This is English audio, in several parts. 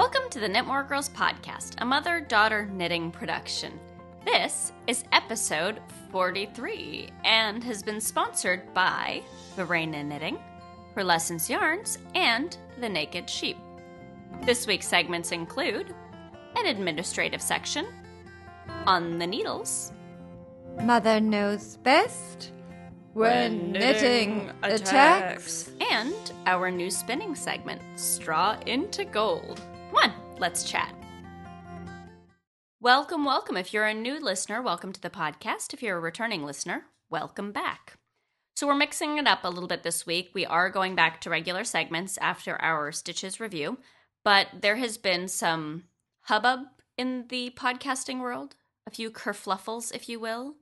Welcome to the Knitmore Girls Podcast, a mother daughter knitting production. This is episode 43 and has been sponsored by Verena Knitting, Purlescence Yarns, and The Naked Sheep. This week's segments include an administrative section, On the Needles, Mother knows best when knitting attacks. and our new spinning segment, Straw into Gold. Come on, let's chat. Welcome, welcome. If you're a new listener, welcome to the podcast. If you're a returning listener, welcome back. So, we're mixing it up a little bit this week. We are going back to regular segments after our Stitches review, but there has been some hubbub in the podcasting world, a few kerfluffles, if you will.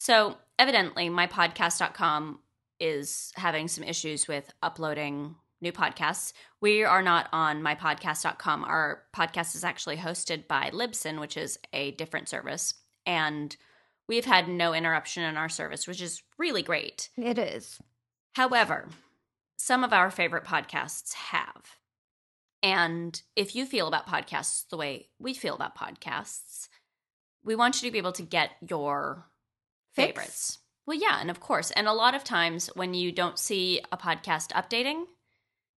So, evidently, mypodcast.com is having some issues with uploading new podcasts. We are not on mypodcast.com. Our podcast is actually hosted by Libsyn, which is a different service. And we've had no interruption in our service, which is really great. It is. However, some of our favorite podcasts have. And if you feel about podcasts the way we feel about podcasts, we want you to be able to get your Fix. favorites. Well, yeah, and of course. And a lot of times when you don't see a podcast updating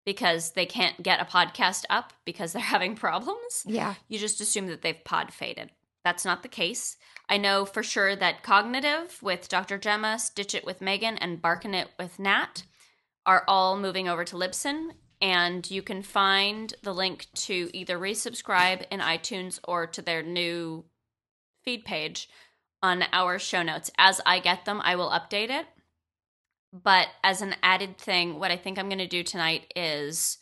because they can't get a podcast up because they're having problems, Yeah. you just assume that they've pod faded. That's not the case. I know for sure that CogKnitive with Dr. Gemma, Stitch It with Megan, and Barkin' It with Nat are all moving over to Libsyn. And you can find the link to either resubscribe in iTunes or to their new feed page on our show notes. As I get them, I will update it. But as an added thing, what I think I'm going to do tonight is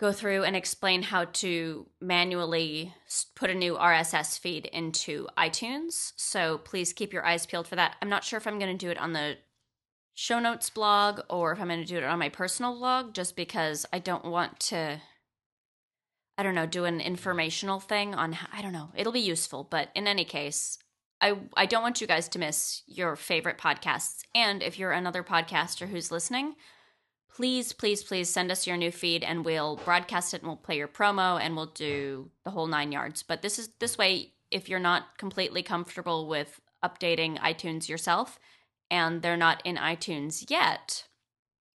go through and explain how to manually put a new RSS feed into iTunes. So please keep your eyes peeled for that. I'm not sure if I'm going to do it on the show notes blog or if I'm going to do it on my personal blog just because I don't want to I don't know, do an informational thing on I don't know. It'll be useful, but in any case, I I don't want you guys to miss your favorite podcasts. And if you're another podcaster who's listening, please, please, please send us your new feed and we'll broadcast it and we'll play your promo and we'll do the whole nine yards. But this is this way, if you're not completely comfortable with updating iTunes yourself and they're not in iTunes yet,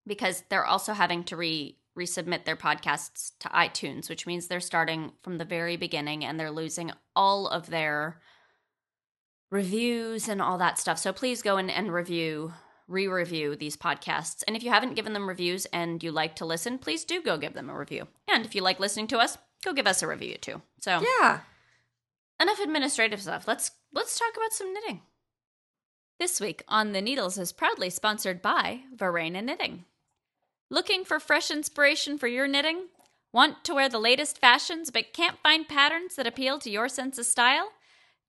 because they're also having to re resubmit their podcasts to iTunes, which means they're starting from the very beginning and they're losing all of their reviews and all that stuff. So please go in and review, re review these podcasts. And if you haven't given them reviews and you like to listen, please do go give them a review. And if you like listening to us, go give us a review too. So Yeah. enough administrative stuff. Let's let's talk about some knitting. This week on the Needles is proudly sponsored by Verena Knitting. Looking for fresh inspiration for your knitting? Want to wear the latest fashions but can't find patterns that appeal to your sense of style?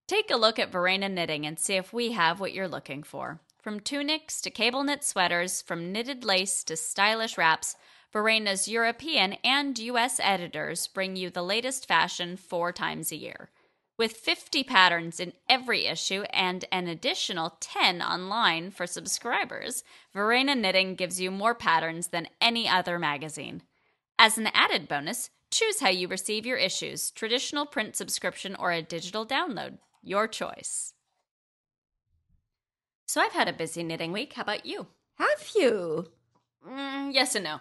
Take a look at Verena Knitting and see if we have what you're looking for. From tunics to cable knit sweaters, from knitted lace to stylish wraps, Verena's European and US editors bring you the latest fashion four times a year. With 50 patterns in every issue and an additional 10 online for subscribers, Verena Knitting gives you more patterns than any other magazine. As an added bonus, choose how you receive your issues traditional print subscription or a digital download. Your choice. So I've had a busy knitting week. How about you? Have you? Mm, yes and no.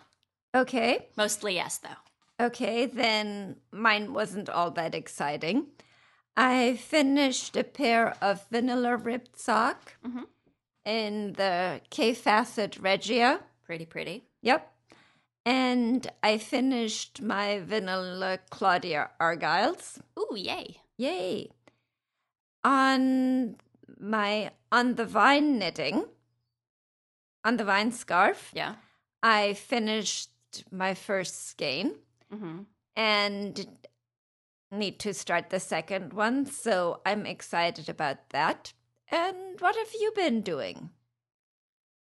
Okay. Mostly yes, though. Okay, then mine wasn't all that exciting. I finished a pair of vanilla ribbed sock Mhm. in the Kaffe Fassett Regia. Pretty pretty. Yep. And I finished my vanilla Claudia Argyles. Ooh, yay. Yay. On my on the vine knitting, on the vine scarf, Yeah. I finished my first skein Mm-hmm. and need to start the second one. So I'm excited about that. And what have you been doing?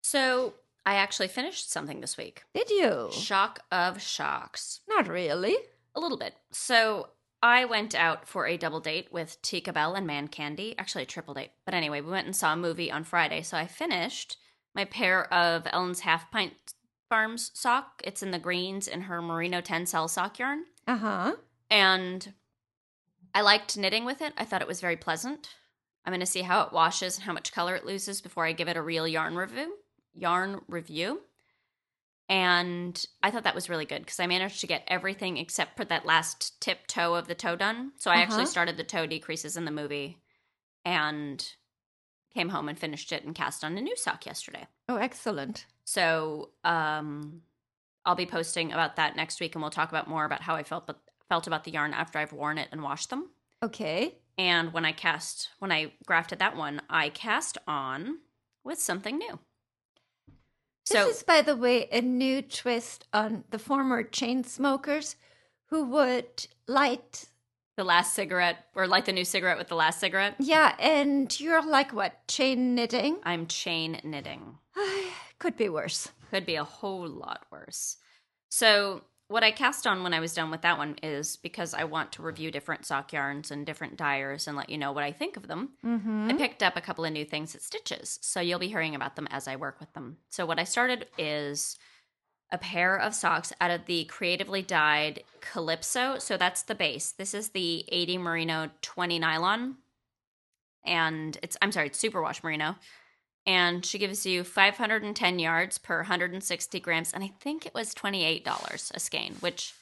So I actually finished something this week. Did you? Shock of shocks. Not really. A little bit. So I went out for a double date with Tika Bell and Man Candy. Actually, a triple date. But anyway, we went and saw a movie on Friday. So I finished my pair of Ellen's Half Pint Farms sock. It's in the greens in her Merino Tencel sock yarn. Uh huh. And I liked knitting with it. I thought it was very pleasant. I'm going to see how it washes and how much color it loses before I give it a real yarn review. Yarn review. And I thought that was really good because I managed to get everything except for that last tip toe of the toe done. So I Uh-huh. actually started the toe decreases in the movie and came home and finished it and cast on a new sock yesterday. Oh, excellent. So um, I'll be posting about that next week, and we'll talk about more about how I felt but felt about the yarn after I've worn it and washed them. Okay. And when I cast, when I grafted that one, I cast on with something new. So this is, by the way, a new twist on the former chain smokers who would light. the last cigarette, or light the new cigarette with the last cigarette. Yeah, and you're like what? Chain knitting? I'm chain knitting. Could be worse. Could be a whole lot worse. So, what I cast on when I was done with that one is because I want to review different sock yarns and different dyers and let you know what I think of them. Mm-hmm. I picked up a couple of new things at Stitches, so you'll be hearing about them as I work with them. So, what I started is a pair of socks out of the creatively dyed Calypso. So, that's the base. This is the 80 Merino 20 nylon, and it's, I'm sorry, it's superwash merino. And she gives you 510 yards per 160 grams, and I think it was $28 a skein, which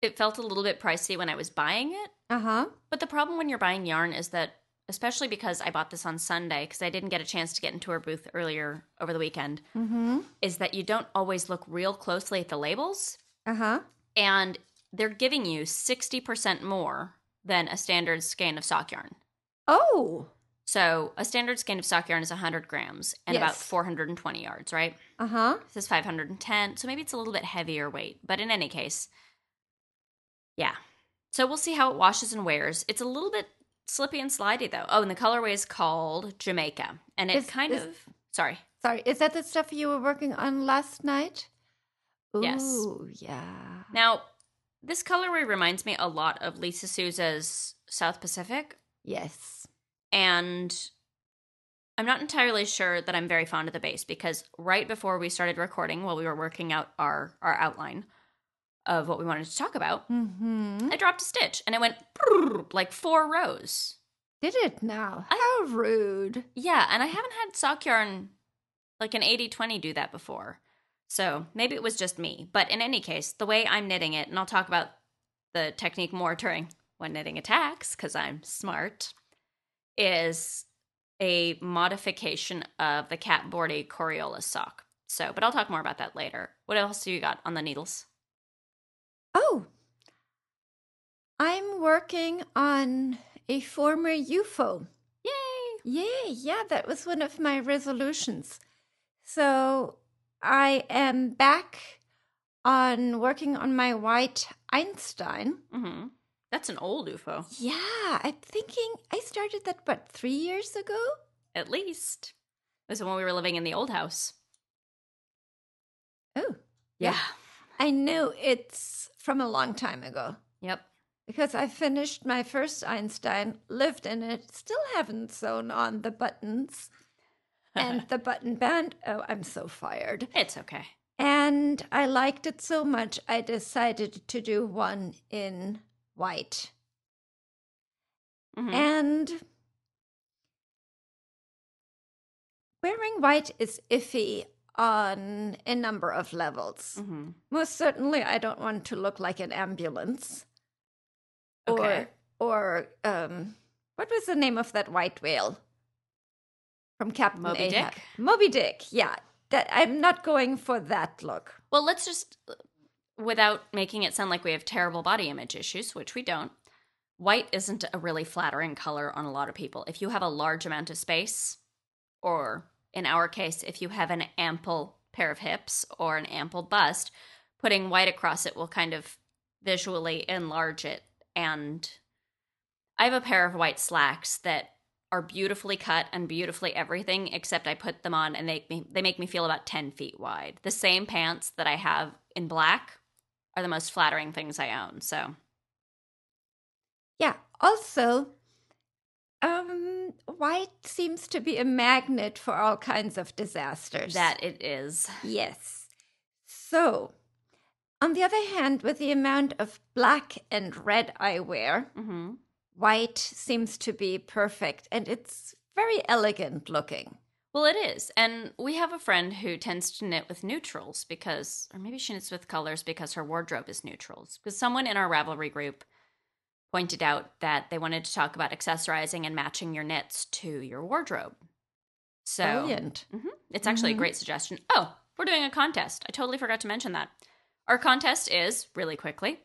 it felt a little bit pricey when I was buying it. Uh huh. But the problem when you're buying yarn is that, especially because I bought this on Sunday, because I didn't get a chance to get into her booth earlier over the weekend, Mm-hmm. is that you don't always look real closely at the labels. Uh huh. And they're giving you 60% more than a standard skein of sock yarn. Oh. So a standard skein of sock yarn is 100 grams and about 420 yards, right? Uh huh. This is 510, so maybe it's a little bit heavier weight. But in any case, yeah. So we'll see how it washes and wears. It's a little bit slippy and slidey though. Oh, and the colorway is called Jamaica, and it Is- kind is- of sorry. Sorry, is that the stuff you were working on last night? Yes. Yeah. Now, this colorway reminds me a lot of Lisa Souza's South Pacific, Yes. And I'm not entirely sure that I'm very fond of the base because right before we started recording, while we were working out our our outline of what we wanted to talk about, Mm-hmm. I dropped a stitch and it went like four rows. Did it now? How rude. Yeah, and I haven't had sock yarn like an 80 20 do that before. So maybe it was just me. But in any case, the way I'm knitting it, and I'll talk about the technique more during when knitting attacks, because I'm smart, is a modification of the Cat Bordhi Coriolis sock. So, but I'll talk more about that later. What else do you got on the needles? Oh. I'm working on a former UFO. Yay! Yay, yeah, that was one of my resolutions. So I am back on working on my white Einstein. hmm That's an old UFO, Yeah, I'm thinking I started that, what, three years ago? at least. It was when we were living in the old house. Oh, Yeah. I know it's from a long time ago Yep. because I finished my first Einstein, lived in it, still haven't sewn on the buttons and the button band. Oh, I'm so fired. It's okay. And I liked it so much, I decided to do one in white. Mhm. And wearing white is iffy on a number of levels. Mhm. Most certainly, I don't want to look like an ambulance. Okay. Or, or um, what was the name of that white whale from Captain Moby Ahab? Dick? Moby Dick. Yeah, that I'm not going for that look. Well, let's just, without making it sound like we have terrible body image issues, which we don't, white isn't a really flattering color on a lot of people. If you have a large amount of space, or in our case, if you have an ample pair of hips or an ample bust, putting white across it will kind of visually enlarge it. And I have a pair of white slacks that are beautifully cut and beautifully everything, except I put them on and they make me, they make me feel about 10 feet wide. The same pants that I have in black are the most flattering things I own. So, Yeah. Also, um, white seems to be a magnet for all kinds of disasters. that it is. Yes. So, On the other hand, with the amount of black and red I wear, hmm white seems to be perfect and it's very elegant looking. Well, it is. And we have a friend who tends to knit with neutrals because, or maybe she knits with colors because her wardrobe is neutrals. Because someone in our Ravelry group pointed out that they wanted to talk about accessorizing and matching your knits to your wardrobe. So Brilliant. Mhm. it's actually Mhm. a great suggestion. Oh, we're doing a contest. I totally forgot to mention that. Our contest is, really quickly,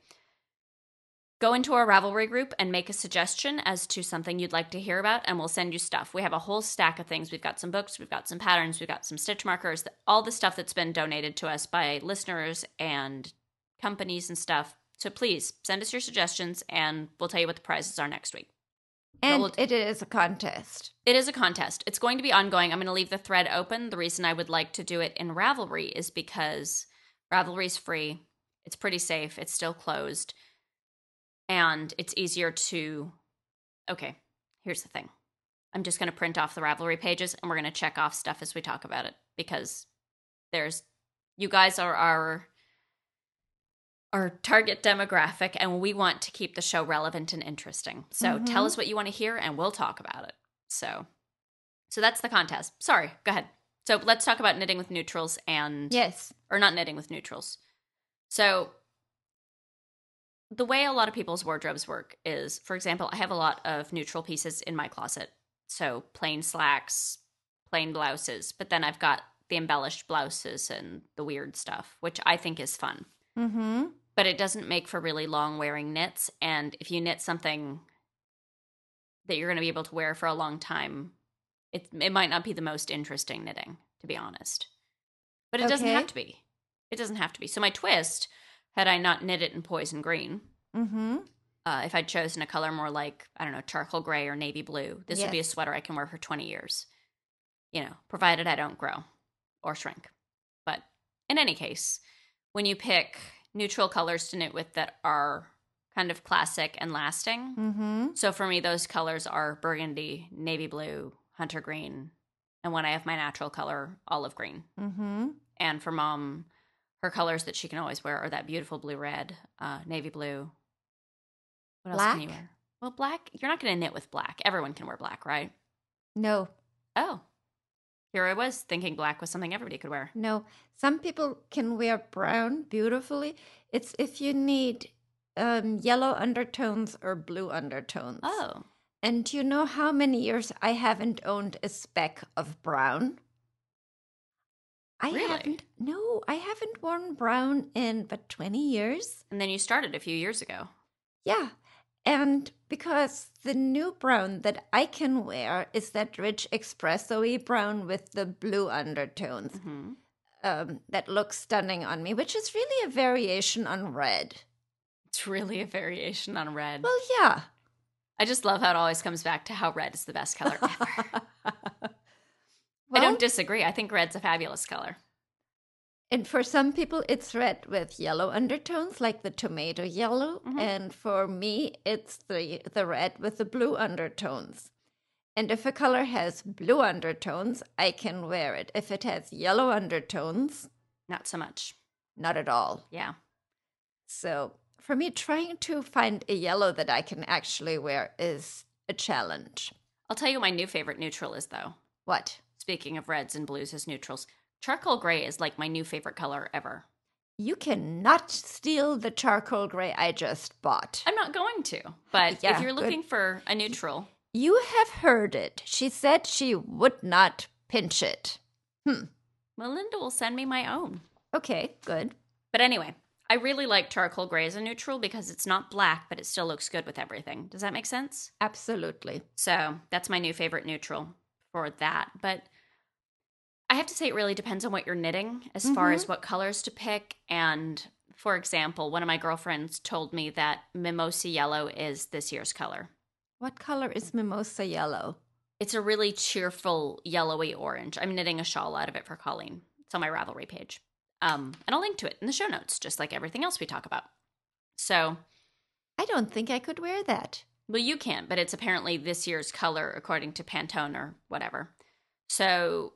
go into our Ravelry group and make a suggestion as to something you'd like to hear about, and we'll send you stuff. We have a whole stack of things. We've got some books, we've got some patterns, we've got some stitch markers, all the stuff that's been donated to us by listeners and companies and stuff. So please send us your suggestions, and we'll tell you what the prizes are next week. And we'll- it is a contest. It is a contest. It's going to be ongoing. I'm going to leave the thread open. The reason I would like to do it in Ravelry is because Ravelry's free. It's pretty safe. It's still closed. And it's easier to Okay, here's the thing. I'm just going to print off the Ravelry pages and we're going to check off stuff as we talk about it because there's you guys are our our target demographic and we want to keep the show relevant and interesting. So tell Mhm. us what you want to hear and we'll talk about it. So so that's the contest. Sorry, go ahead. So let's talk about knitting with neutrals and Yes. or not knitting with neutrals. So the way a lot of people's wardrobes work is, for example, I have a lot of neutral pieces in my closet. So plain slacks, plain blouses, but then I've got the embellished blouses and the weird stuff, which I think is fun. Mm-hmm. But it doesn't make for really long wearing knits. And if you knit something that you're going to be able to wear for a long time, it, it might not be the most interesting knitting, to be honest. But it doesn't have to be. It doesn't have to be. So my twist, had I not knit it in poison green, Mm-hmm. uh, if I'd chosen a color more like, I don't know, charcoal gray or navy blue, this would be a sweater I can wear for 20 years. You know, provided I don't grow or shrink. But in any case, when you pick neutral colors to knit with that are kind of classic and lasting, Mm-hmm. so for me, those colors are burgundy, navy blue, hunter green, and when I have my natural color, olive green. Mm-hmm. And for mom, her colors that she can always wear are that beautiful blue red, uh, navy blue. What else can you wear? Well, black. You're not going to knit with black. Everyone can wear black, right? No, Oh, here I was thinking black was something everybody could wear. no. Some people can wear brown beautifully. It's if you need um, yellow undertones or blue undertones. Oh, And do you know how many years I haven't owned a speck of brown? I Really? haven't. No, I haven't worn brown in but 20 years. and then you started a few years ago. Yeah. And because the new brown that I can wear is that rich espresso brown with the blue undertones hmm um, that looks stunning on me, which is really a variation on red. It's really a variation on red. Well, yeah. I just love how it always comes back to how red is the best color ever. I don't disagree. I think red's a fabulous color. And for some people, it's red with yellow undertones, like the tomato yellow. Mhm. And for me, it's the, the red with the blue undertones. And if a color has blue undertones, I can wear it. If it has yellow undertones, Not so much. not at all. Yeah. So for me, trying to find a yellow that I can actually wear is a challenge. I'll tell you what my new favorite neutral is, though. What? Speaking of reds and blues as neutrals, charcoal gray is like my new favorite color ever. You cannot steal the charcoal gray I just bought. I'm not going to, but Yeah, if you're good. looking for a neutral, You have heard it. She said she would not pinch it. Hmm. Melinda will send me my own. Okay, good. But anyway, I really like charcoal gray as a neutral because it's not black, but it still looks good with everything. Does that make sense? Absolutely. So that's my new favorite neutral for that. But I have to say, it really depends on what you're knitting as far as what colors to pick. And for example, one of my girlfriends told me that mimosa yellow is this year's color. What color is mimosa yellow? It's a really cheerful yellowy orange. I'm knitting a shawl out of it for Colleen. It's on my Ravelry page. Um, and I'll link to it in the show notes, just like everything else we talk about. So, I don't think I could wear that. well, you can't, but it's apparently this year's color according to Pantone or whatever. So,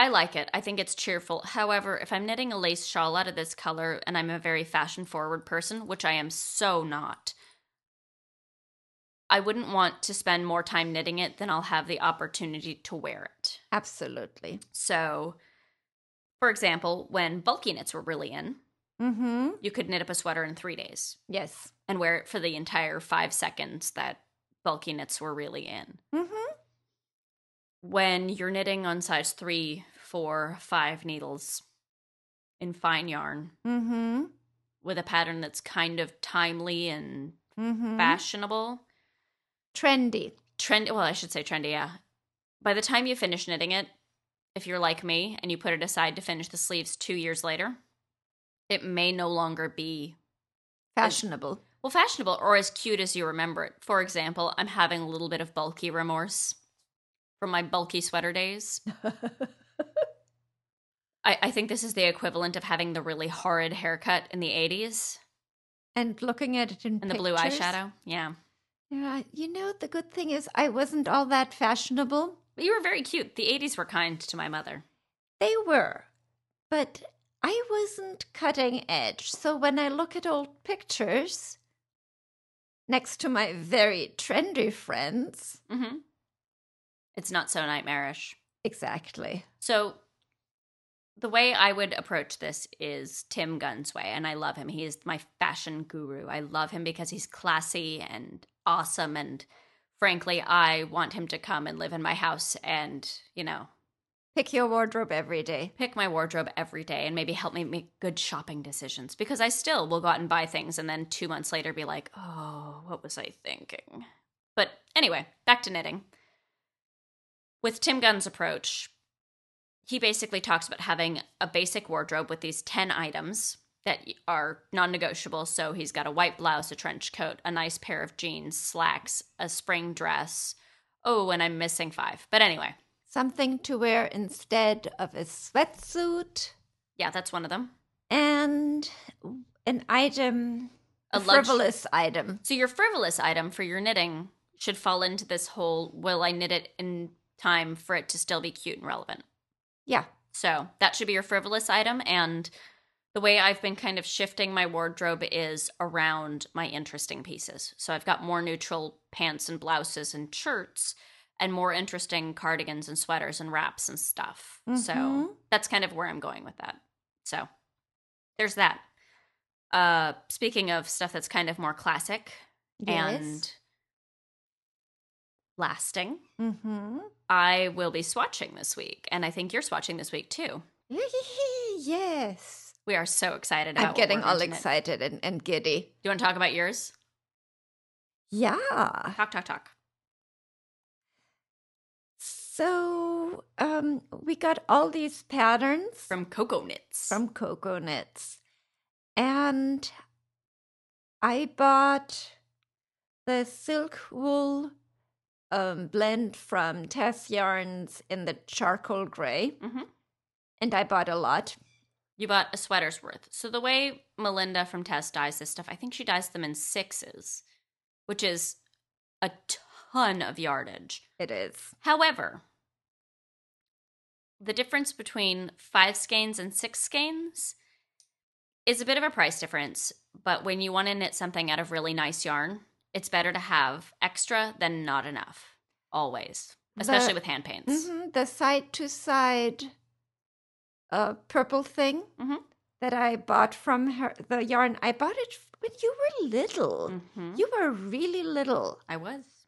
I like it. I think it's cheerful. However, if I'm knitting a lace shawl out of this color and I'm a very fashion forward person, which I am so not, I wouldn't want to spend more time knitting it than I'll have the opportunity to wear it. Absolutely. So, for example, when bulky knits were really in, Mm-hmm. you could knit up a sweater in three days Yes. and wear it for the entire five seconds that bulky knits were really in. Mm-hmm. When you're knitting on size three, four, five needles in fine yarn Mm-hmm. with a pattern that's kind of timely and Mm-hmm. fashionable, Trendy. trend well, I should say trendy, yeah. By the time you finish knitting it, if you're like me and you put it aside to finish the sleeves two years later, it may no longer be Fashionable. well fashionable or as cute as you remember it. For example, I'm having a little bit of bulky remorse from my bulky sweater days. I, I think this is the equivalent of having the really horrid haircut in the 80s and looking at it in and the blue eyeshadow. Yeah. Yeah, you know the good thing is I wasn't all that fashionable. But you were very cute. The 80s were kind to my mother. They were, but I wasn't cutting edge. So when I look at old pictures next to my very trendy friends, hmm It's not so nightmarish. exactly. So, the way I would approach this is Tim Gunn's way, and I love him. He is my fashion guru. I love him because he's classy and awesome, and frankly, I want him to come and live in my house and, you know, Pick your wardrobe every day. pick my wardrobe every day and maybe help me make good shopping decisions because I still will go out and buy things and then two months later be like, oh, what was I thinking? But anyway, back to knitting. With Tim Gunn's approach, he basically talks about having a basic wardrobe with these 10 items that are non negotiable. So he's got a white blouse, a trench coat, a nice pair of jeans, slacks, a spring dress. Oh, and I'm missing five. But anyway, Something to wear instead of a sweatsuit yeah, that's one of them. and an item, A a, frivolous item. So your frivolous item for your knitting should fall into this whole will I knit it in time for it to still be cute and relevant. Yeah. So that should be your frivolous item and the way I've been kind of shifting my wardrobe is around my interesting pieces. So I've got more neutral pants and blouses and shirts and more interesting cardigans and sweaters and wraps and stuff. Mhm. So that's kind of where I'm going with that. So there's that. Uh speaking of stuff that's kind of more classic, and lasting. mm-hmm. I will be swatching this week, and I think you're swatching this week too. yes. We are so excited. I'm getting all going to knit. excited and, and giddy. Do you want to talk about yours? Yeah. Talk, talk, talk. So um, we got all these patterns From Cocoknits. from Cocoknits. And I bought the silk wool um, blend from Tess Yarns in the charcoal gray. Mhm. And I bought a lot. you bought a sweater's worth. So the way Melinda from Tess dyes this stuff, I think she dyes them in sixes, which is a ton of yardage. It is. However, the difference between five skeins and six skeins is a bit of a price difference. But when you want to knit something out of really nice yarn, it's better to have extra than not enough. Always, especially The- with hand paints. Mhm, The side to side uh, purple thing Mhm. that I bought from her, the yarn, I bought it when you were little. Mhm. You were really little. I was.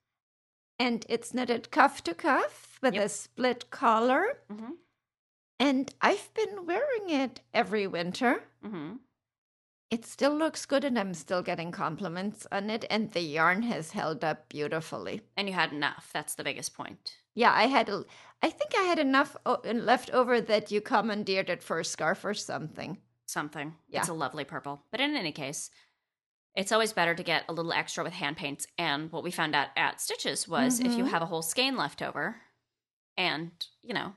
And it's knitted cuff to cuff with Yep. a split collar. hmm And I've been wearing it every winter. It still looks good, and I'm still getting compliments on it. And the yarn has held up beautifully. And you had enough. That's the biggest point. Yeah, I had, a, I think I had enough o- left over that you commandeered it for a scarf or something. Something. Yeah. It's a lovely purple. But in any case, it's always better to get a little extra with hand paints. And what we found out at Stitches was if you Mhm. have a whole skein left over and, you know,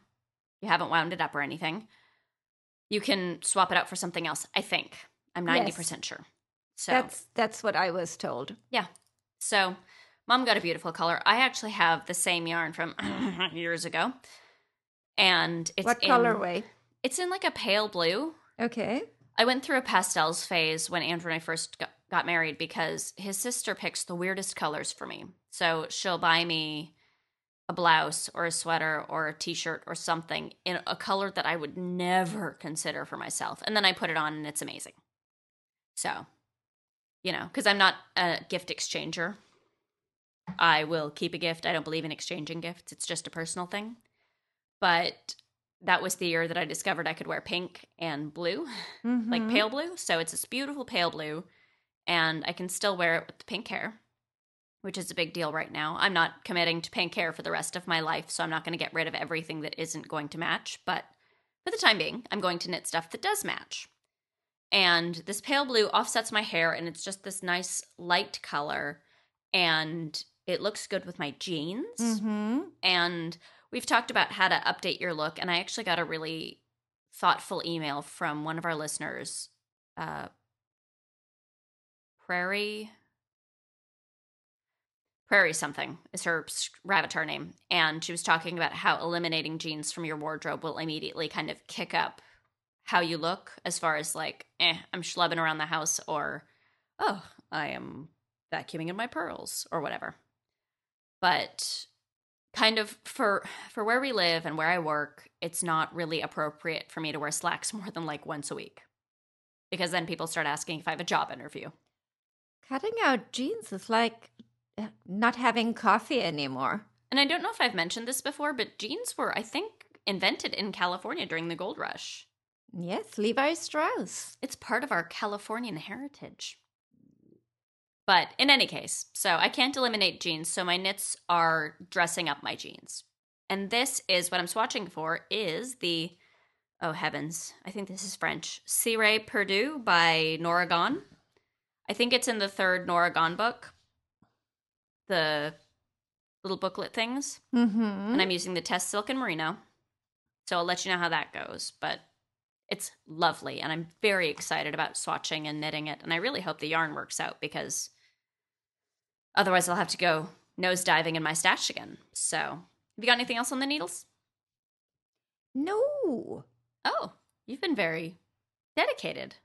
you haven't wound it up or anything, you can swap it out for something else. I think. I'm 90% sure. So That's that's what I was told. Yeah. So, mom got a beautiful color. I actually have the same yarn from years ago. and it's what in, colorway? It's in like a pale blue. Okay. I went through a pastels phase when Andrew and I first got, got married because his sister picks the weirdest colors for me. So she'll buy me a blouse or a sweater or a t-shirt or something in a color that I would never consider for myself. And then I put it on and it's amazing. So, you know, cuz I'm not a gift exchanger. I will keep a gift. I don't believe in exchanging gifts. It's just a personal thing. But that was the year that I discovered I could wear pink and blue, like Mhm. pale blue. So it's this beautiful pale blue, and I can still wear it with the pink hair, which is a big deal right now. I'm not committing to pink hair for the rest of my life, so I'm not going to get rid of everything that isn't going to match. But for the time being, I'm going to knit stuff that does match. And this pale blue offsets my hair, and it's just this nice light color, and it looks good with my jeans Mhm. and we've talked about how to update your look and i actually got a really thoughtful email from one of our listeners uh prairie prairie something is her avatar name and she was talking about how eliminating jeans from your wardrobe will immediately kind of kick up how you look as far as like eh i'm schlubbing around the house or oh i am vacuuming in my pearls or whatever but kind of for for where we live and where I work, it's not really appropriate for me to wear slacks more than like once a week. Because then people start asking if I have a job interview. Cutting out jeans is like uh, not having coffee anymore. And I don't know if I've mentioned this before, but jeans were, I think, invented in California during the gold rush. Yes, Levi Strauss. It's part of our Californian heritage. But in any case, so I can't eliminate jeans, so my knits are dressing up my jeans. And this is what I'm swatching for is the oh heavens, I think this is French. Ciré Perdue by Norah Gaughan. I think it's in the third Norah Gaughan book. The little booklet things. Mm-hmm. And I'm using the Tess Silk and Merino. So I'll let you know how that goes. But it's lovely. And I'm very excited about swatching and knitting it. And I really hope the yarn works out because otherwise I'll have to go nose diving in my stash again. So have you got anything else on the needles? no, Oh, you've been very dedicated.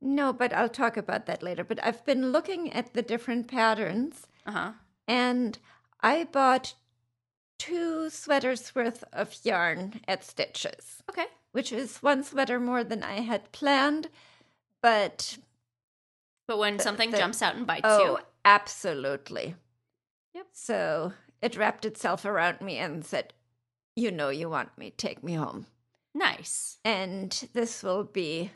no, but I'll talk about that later. But I've been looking at the different patterns, Uh huh. and I bought two sweaters worth of yarn at Stitches, Okay. Which is one sweater more than I had planned. But But when something the- jumps out and bites oh, you, absolutely. Yep. So it wrapped itself around me and said, "You know, you want me. Take me home." nice. and this will be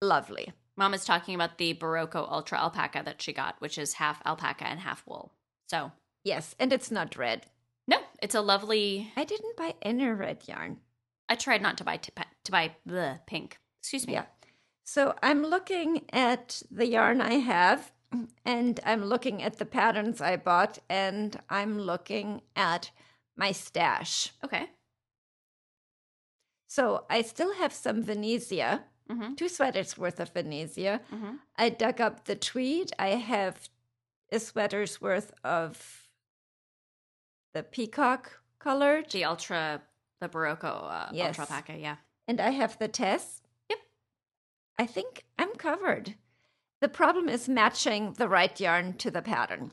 lovely. Mom is talking about the Berroco Ultra Alpaca that she got, which is half alpaca and half wool. So, Yes, and it's not red. no, it's a lovely I didn't buy any red yarn. I tried not to buy t- to buy the pink. Excuse me. Yeah. So I'm looking at the yarn I have, and I'm looking at the patterns I bought, and I'm looking at my stash. Okay. So I still have some Venezia, Mm-hmm. two sweaters worth of Venezia. Mm-hmm. I dug up the tweed. I have a sweater's worth of the peacock colored, The ultra, the Berroco uh, Yes. Ultra Alpaca. Yeah. and I have the Tess. Yep. I think I'm covered. The problem is matching the right yarn to the pattern.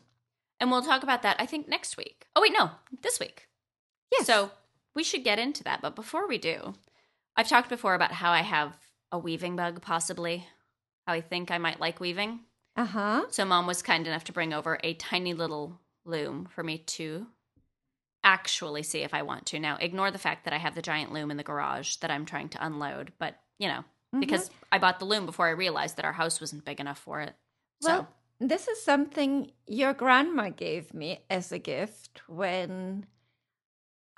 And we'll talk about that. I think next week. Oh wait, no, this week. Yes. So we should get into that. But before we do, I've talked before about how I have a weaving bug, possibly. How I think I might like weaving. Uh huh. So mom was kind enough to bring over a tiny little loom for me to actually see if I want to. Now, ignore the fact that I have the giant loom in the garage that I'm trying to unload, but you know, mm-hmm. because I bought the loom before I realized that our house wasn't big enough for it. Well, this is something your grandma gave me as a gift when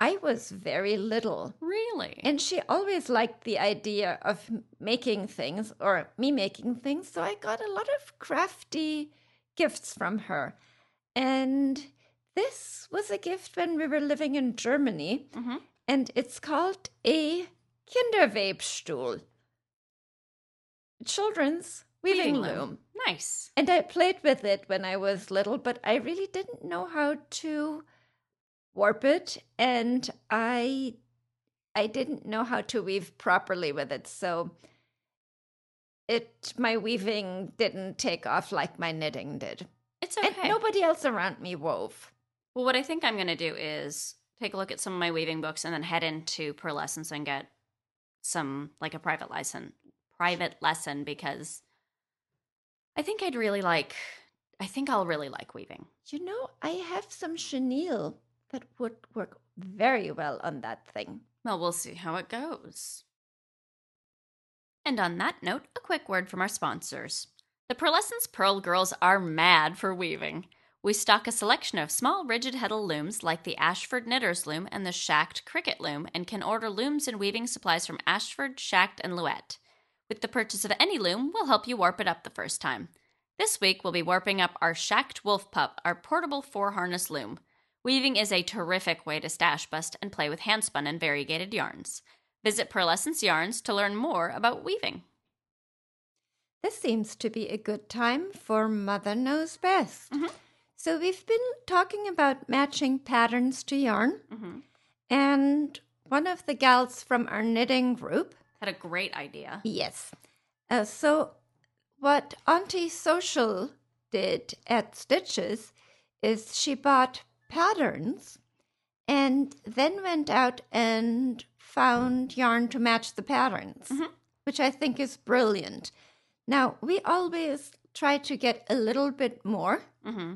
I was very little. really, And she always liked the idea of making things or me making things. So I got a lot of crafty gifts from her. And this was a gift when we were living in Germany. Mhm. And it's called a Kinderwebstuhl. Children's weaving, loom. nice. And I played with it when I was little, but I really didn't know how to warp it, and I I didn't know how to weave properly with it, so it my weaving didn't take off like my knitting did. It's okay. And nobody else around me wove. Well, what I think I'm going to do is take a look at some of my weaving books and then head into Purlescence and get some like a private lesson, private lesson because I think I'd really like. I think I'll really like weaving. You know, I have some chenille that would work very well on that thing. Well, we'll see how it goes. And on that note, a quick word from our sponsors. The Purlescence Purl Girls are mad for weaving. We stock a selection of small rigid heddle looms like the Ashford Knitter's Loom and the Schacht Cricket Loom and can order looms and weaving supplies from Ashford, Schacht, and Louet. With the purchase of any loom, we'll help you warp it up the first time. This week, we'll be warping up our Schacht Wolf Pup, our portable four harness loom. Weaving is a terrific way to stash bust and play with handspun and variegated yarns. Visit Purlescence Yarns to learn more about weaving. This seems to be a good time for Mother Knows Best. Mhm. So, we've been talking about matching patterns to yarn, Mm-hmm. and one of the gals from our knitting group, Had a great idea. yes. Uh, so, what Auntie Social did at Stitches is she bought patterns and then went out and found yarn to match the patterns, Mhm. which I think is brilliant. Now, we always try to get a little bit more Mm-hmm.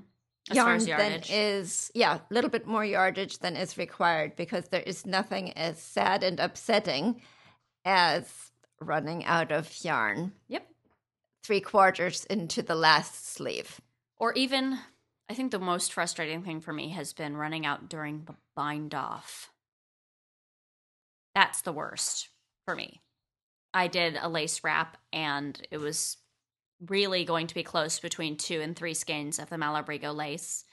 As far yarn than is, yeah, a little bit more yardage than is required because there is nothing as sad and upsetting as running out of yarn Yep. three quarters into the last sleeve. Or even, I think the most frustrating thing for me has been running out during the bind off. That's the worst for me. I did a lace wrap and it was really going to be close between two and three skeins of the Malabrigo lace.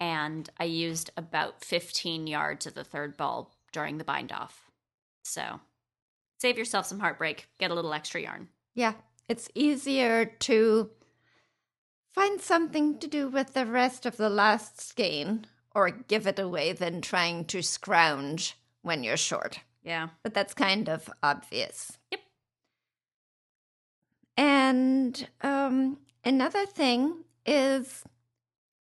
And I used about 15 yards of the third ball during the bind off. So save yourself some heartbreak, get a little extra yarn. Yeah, it's easier to find something to do with the rest of the last skein or give it away than trying to scrounge when you're short. Yeah. But that's kind of obvious. Yep. And um, another thing is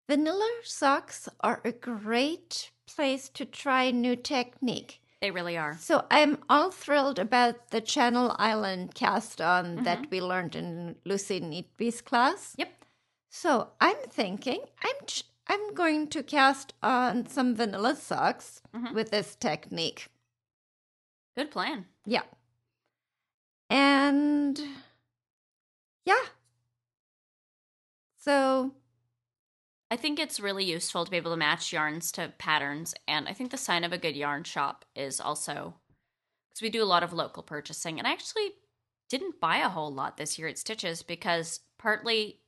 vanilla socks are a great place to try new technique. They really are. So I'm all thrilled about the Channel Island cast on Mm-hmm. that we learned in Lucy Neatby's class. Yep. So I'm thinking I'm ch- I'm going to cast on some vanilla socks Mhm. with this technique. Good plan. Yeah. And yeah. So I think it's really useful to be able to match yarns to patterns. And I think the sign of a good yarn shop is also because we do a lot of local purchasing. And I actually didn't buy a whole lot this year at Stitches because partly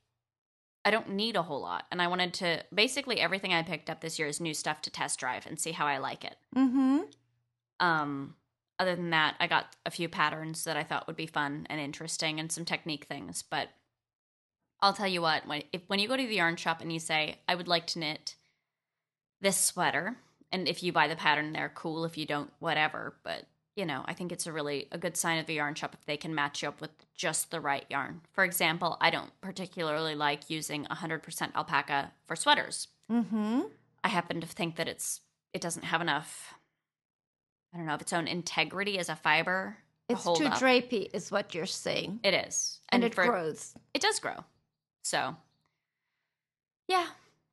I don't need a whole lot. And I wanted to basically everything I picked up this year is new stuff to test drive and see how I like it. mm-hmm. Um, other than that, I got a few patterns that I thought would be fun and interesting and some technique things. But I'll tell you what, when if when you go to the yarn shop and you say, I would like to knit this sweater, and if you buy the pattern, they're cool. If you don't, whatever. But you know, I think it's a really a good sign of a yarn shop if they can match you up with just the right yarn. For example, I don't particularly like using 100% alpaca for sweaters. Mm-hmm. I happen to think that it's it doesn't have enough I don't know, of its own integrity as a fiber. It's hold too up. drapey, is what you're saying. It is. and it for- grows. It does grow. So yeah.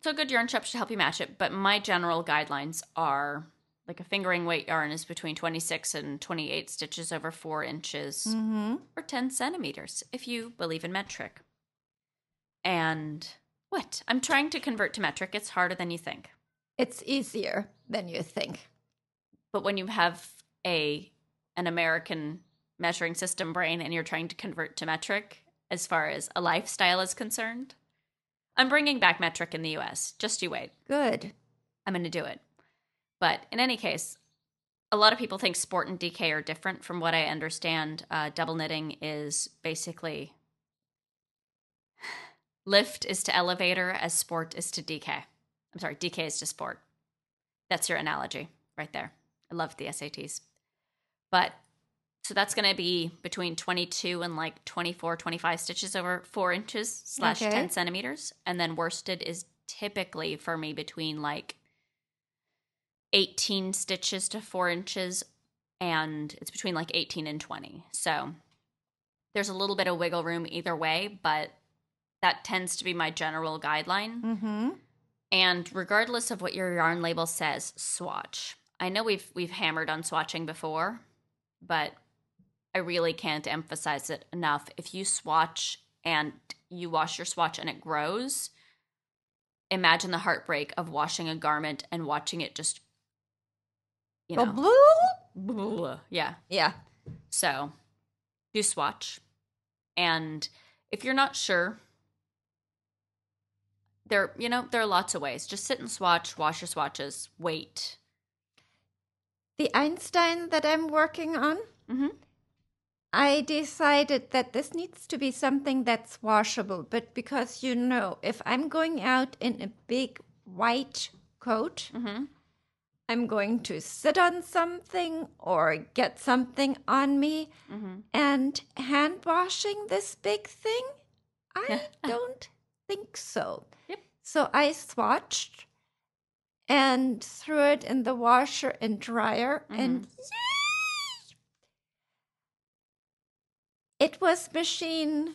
So good yarn shop should help you match it. But my general guidelines are like a fingering weight yarn is between 26 and 28 stitches over four inches Mm-hmm. or 10 centimeters if you believe in metric. And what? I'm trying to convert to metric. It's harder than you think. It's easier than you think. But when you have a an American measuring system brain and you're trying to convert to metric as far as a lifestyle is concerned, I'm bringing back metric in the US. Just you wait. Good. I'm going to do it. But in any case, a lot of people think sport and DK are different. From what I understand, uh, double knitting is basically lift is to elevator as sport is to DK. I'm sorry, DK is to sport. That's your analogy right there. I love the SATs. But so that's going to be between 22 and like 24, 25 stitches over four inches slash Okay. 10 centimeters. And then worsted is typically for me between like 18 stitches to four inches. And it's between like 18 and 20. So there's a little bit of wiggle room either way, but that tends to be my general guideline. Mm-hmm. And regardless of what your yarn label says, swatch. I know we've we've hammered on swatching before, but I really can't emphasize it enough. If you swatch and you wash your swatch and it grows, imagine the heartbreak of washing a garment and watching it just you know. blue. Yeah. Yeah. So do swatch. And if you're not sure, there you know, there are lots of ways. Just sit and swatch, wash your swatches, wait. The Einstein that I'm working on, Mm-hmm. I decided that this needs to be something that's washable. But because you know, if I'm going out in a big white coat, Mm-hmm. I'm going to sit on something or get something on me. Mm-hmm. And hand washing this big thing? I don't think so. Yep. So I swatched and threw it in the washer and dryer, mm-hmm. and yay! it was machine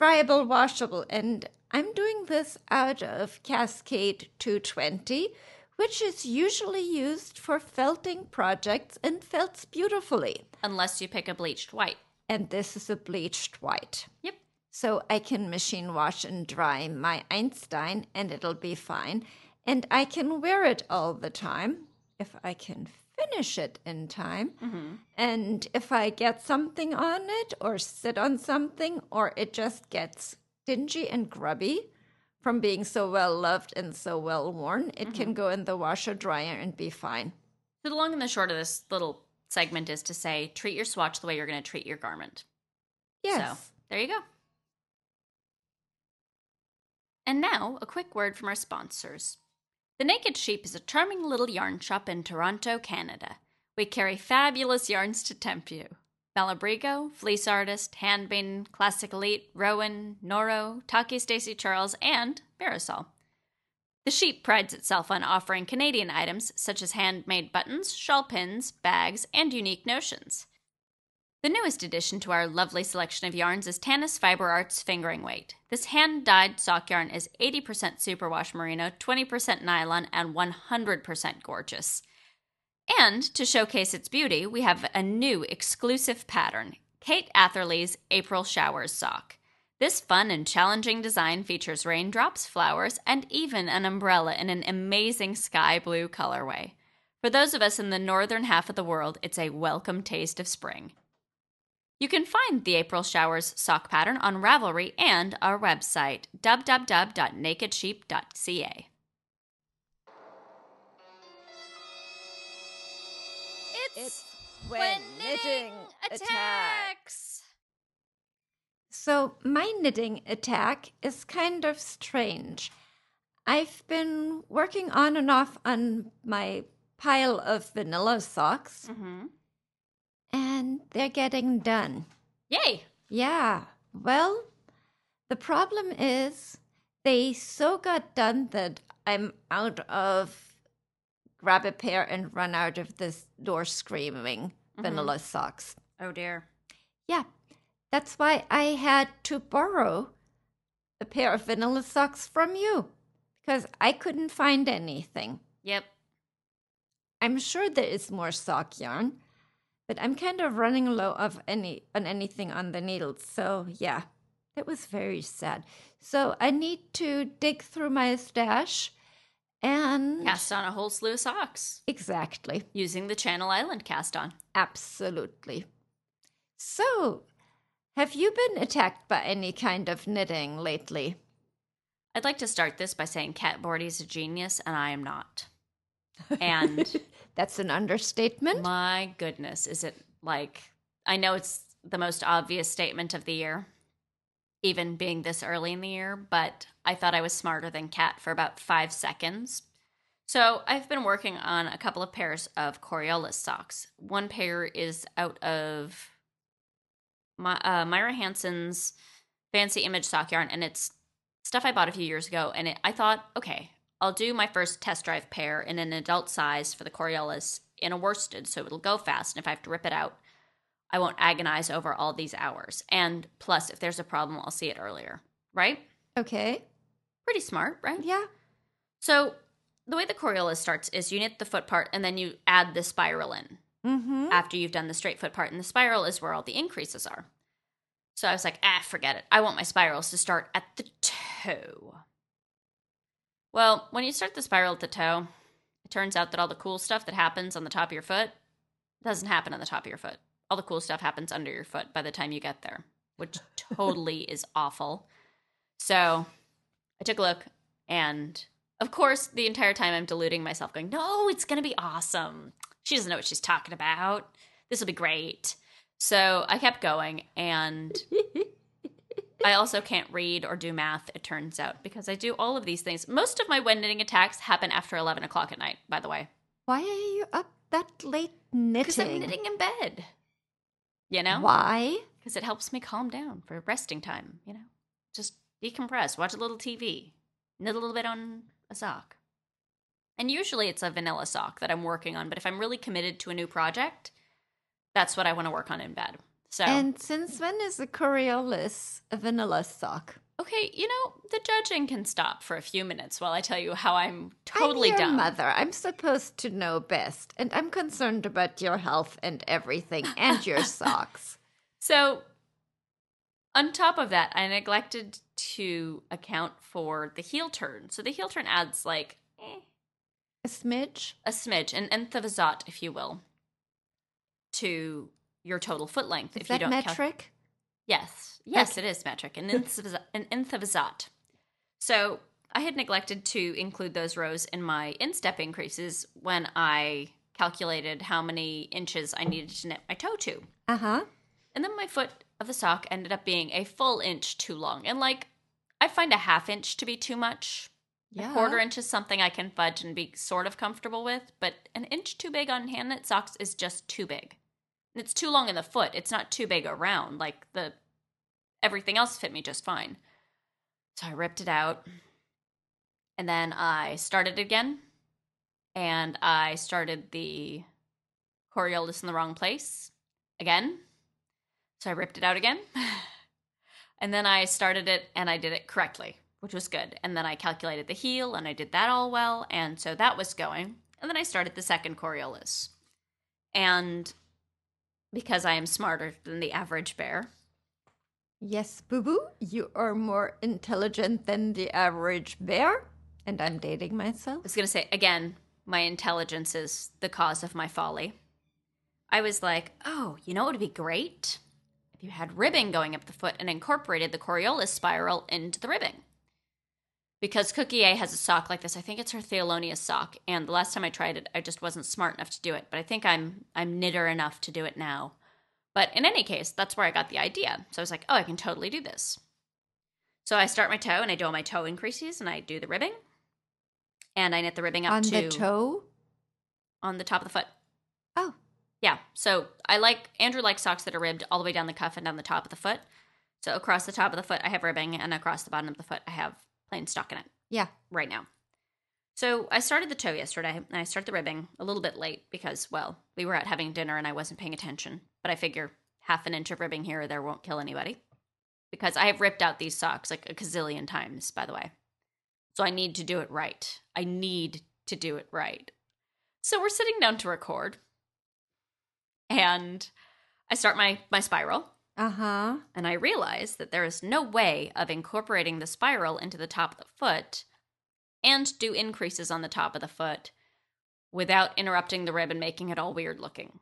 dryable, washable. And I'm doing this out of Cascade 220, which is usually used for felting projects and felts beautifully. Unless you pick a bleached white. And this is a bleached white. Yep. So I can machine wash and dry my Einstein and it'll be fine. And I can wear it all the time if I can finish it in time. Mm-hmm. And if I get something on it or sit on something or it just gets dingy and grubby from being so well loved and so well worn, it can go in the washer dryer and be fine. So the long and the short of this little segment is to say treat your swatch the way you're going to treat your garment. Yes. So there you go. And now, a quick word from our sponsors. The Naked Sheep is a charming little yarn shop in Toronto, Canada. We carry fabulous yarns to tempt you. Malabrigo, Fleece Artist, Handmaiden, Classic Elite, Rowan, Noro, Tahki Stacy Charles, and Mirasol. The Sheep prides itself on offering Canadian items such as handmade buttons, shawl pins, bags, and unique notions. The newest addition to our lovely selection of yarns is Tanis Fiber Arts Fingering Weight. This hand dyed sock yarn is 80% superwash merino, 20% nylon, and 100% gorgeous. And to showcase its beauty, we have a new exclusive pattern Kate Atherley's April Showers Sock. This fun and challenging design features raindrops, flowers, and even an umbrella in an amazing sky blue colorway. For those of us in the northern half of the world, it's a welcome taste of spring. You can find the April Showers sock pattern on Ravelry and our website, www.nakedsheep.ca. It's when knitting attacks. attacks. So, my knitting attack is kind of strange. I've been working on and off on my pile of vanilla socks, Mm-hmm. And they're getting done. Yay! Yeah, well, the problem is they so got done that I'm out of grab a pair and run out of this door screaming mm-hmm. vanilla socks. Oh dear. Yeah, that's why I had to borrow a pair of vanilla socks from you because I couldn't find anything. Yep. I'm sure there is more sock yarn, but I'm kind of running low of any on anything on the needles. So yeah, that was very sad. So I need to dig through my stash and Cast on a whole slew of socks exactly, using the Channel Island cast on. absolutely. So, have you been attacked by any kind of knitting lately? I'd like to start this by saying Cat Bordhi's a genius, and I am not. And That's an understatement. my goodness, is it like I know it's the most obvious statement of the year, even being this early in the year, but I thought I was smarter than Cat for about five seconds. So I've been working on a couple of pairs of Coriolis socks. One pair is out of my, uh, Myra Hansen's Fancy Image sock yarn, and it's stuff I bought a few years ago. And it, I thought, okay, I'll do my first test drive pair in an adult size for the Coriolis in a worsted, so it'll go fast. And if I have to rip it out, I won't agonize over all these hours. And plus, if there's a problem, I'll see it earlier, right? Okay. Pretty smart, right? Yeah. So the way the Coriolis starts is you knit the foot part and then you add the spiral in Mm-hmm. after you've done the straight foot part, and the spiral is where all the increases are. So I was like, ah, forget it. I want my spirals to start at the toe. Well, when you start the spiral at the toe, it turns out that all the cool stuff that happens on the top of your foot doesn't happen on the top of your foot. All the cool stuff happens under your foot by the time you get there, which totally is awful. So I took a look, and of course, the entire time I'm deluding myself, going, no, it's going to be awesome. She doesn't know what she's talking about. This will be great. So I kept going, and I also can't read or do math, it turns out, because I do all of these things. Most of my when knitting attacks happen after 11 o'clock at night, by the way, Why are you up that late knitting? because I'm knitting in bed. You know? Why? Because it helps me calm down for resting time, you know? Just decompress, watch a little TV, knit a little bit on a sock. And usually it's a vanilla sock that I'm working on, but if I'm really committed to a new project, that's what I want to work on in bed. So, And since when is a Coriolis a vanilla sock? okay, you know, the judging can stop for a few minutes while I tell you how I'm totally I'm your dumb. mother. I'm supposed to know best, and I'm concerned about your health and everything, and your socks. So, on top of that, I neglected to account for the heel turn. So the heel turn adds like eh, A smidge. a smidge, an nth of a zot, if you will, to your total foot length. Is if that you don't cal- metric? yes, yes, Okay. it is metric, an enthevazot. an zot. So I had neglected to include those rows in my instep increases when I calculated how many inches I needed to knit my toe to. Uh huh. And then my foot of the sock ended up being a full inch too long. And like, I find a half inch to be too much. Yeah. A quarter inch is something I can fudge and be sort of comfortable with, but an inch too big on hand knit socks is just too big. It's too long in the foot. It's not too big around. Like the everything else fit me just fine. So I ripped it out. And then I started again. And I started the Coriolis in the wrong place again. So I ripped it out again. and then I started it and I did it correctly, which was good. And then I calculated the heel and I did that all well. And so that was going. And then I started the second Coriolis. And because I am smarter than the average bear, Yes, Boo Boo, you are more intelligent than the average bear. And I'm dating myself. I was going to say again, my intelligence is the cause of my folly. I was like, oh, you know what would be great? If you had ribbing going up the foot and incorporated the Coriolis spiral into the ribbing. Because Cookie A has a sock like this. I think it's her Thelonious sock. And the last time I tried it, I just wasn't smart enough to do it. But I think I'm I'm knitter enough to do it now. But in any case, that's where I got the idea. So I was like, oh, I can totally do this. So I start my toe and I do all my toe increases and I do the ribbing. And I knit the ribbing up On to the toe? on the top of the foot. Oh, Yeah. So I like Andrew likes socks that are ribbed all the way down the cuff and down the top of the foot. So across the top of the foot I have ribbing and across the bottom of the foot I have plain stockinette yeah. right now. So I started the toe yesterday and I started the ribbing a little bit late because well, we were out having dinner and I wasn't paying attention. But I figure half an inch of ribbing here or there won't kill anybody. Because I have ripped out these socks like a gazillion times, by the way. So I need to do it right. I need to do it right. So we're sitting down to record. And I start my my spiral Uh huh. and I realize that there is no way of incorporating the spiral into the top of the foot and do increases on the top of the foot without interrupting the rib and making it all weird looking,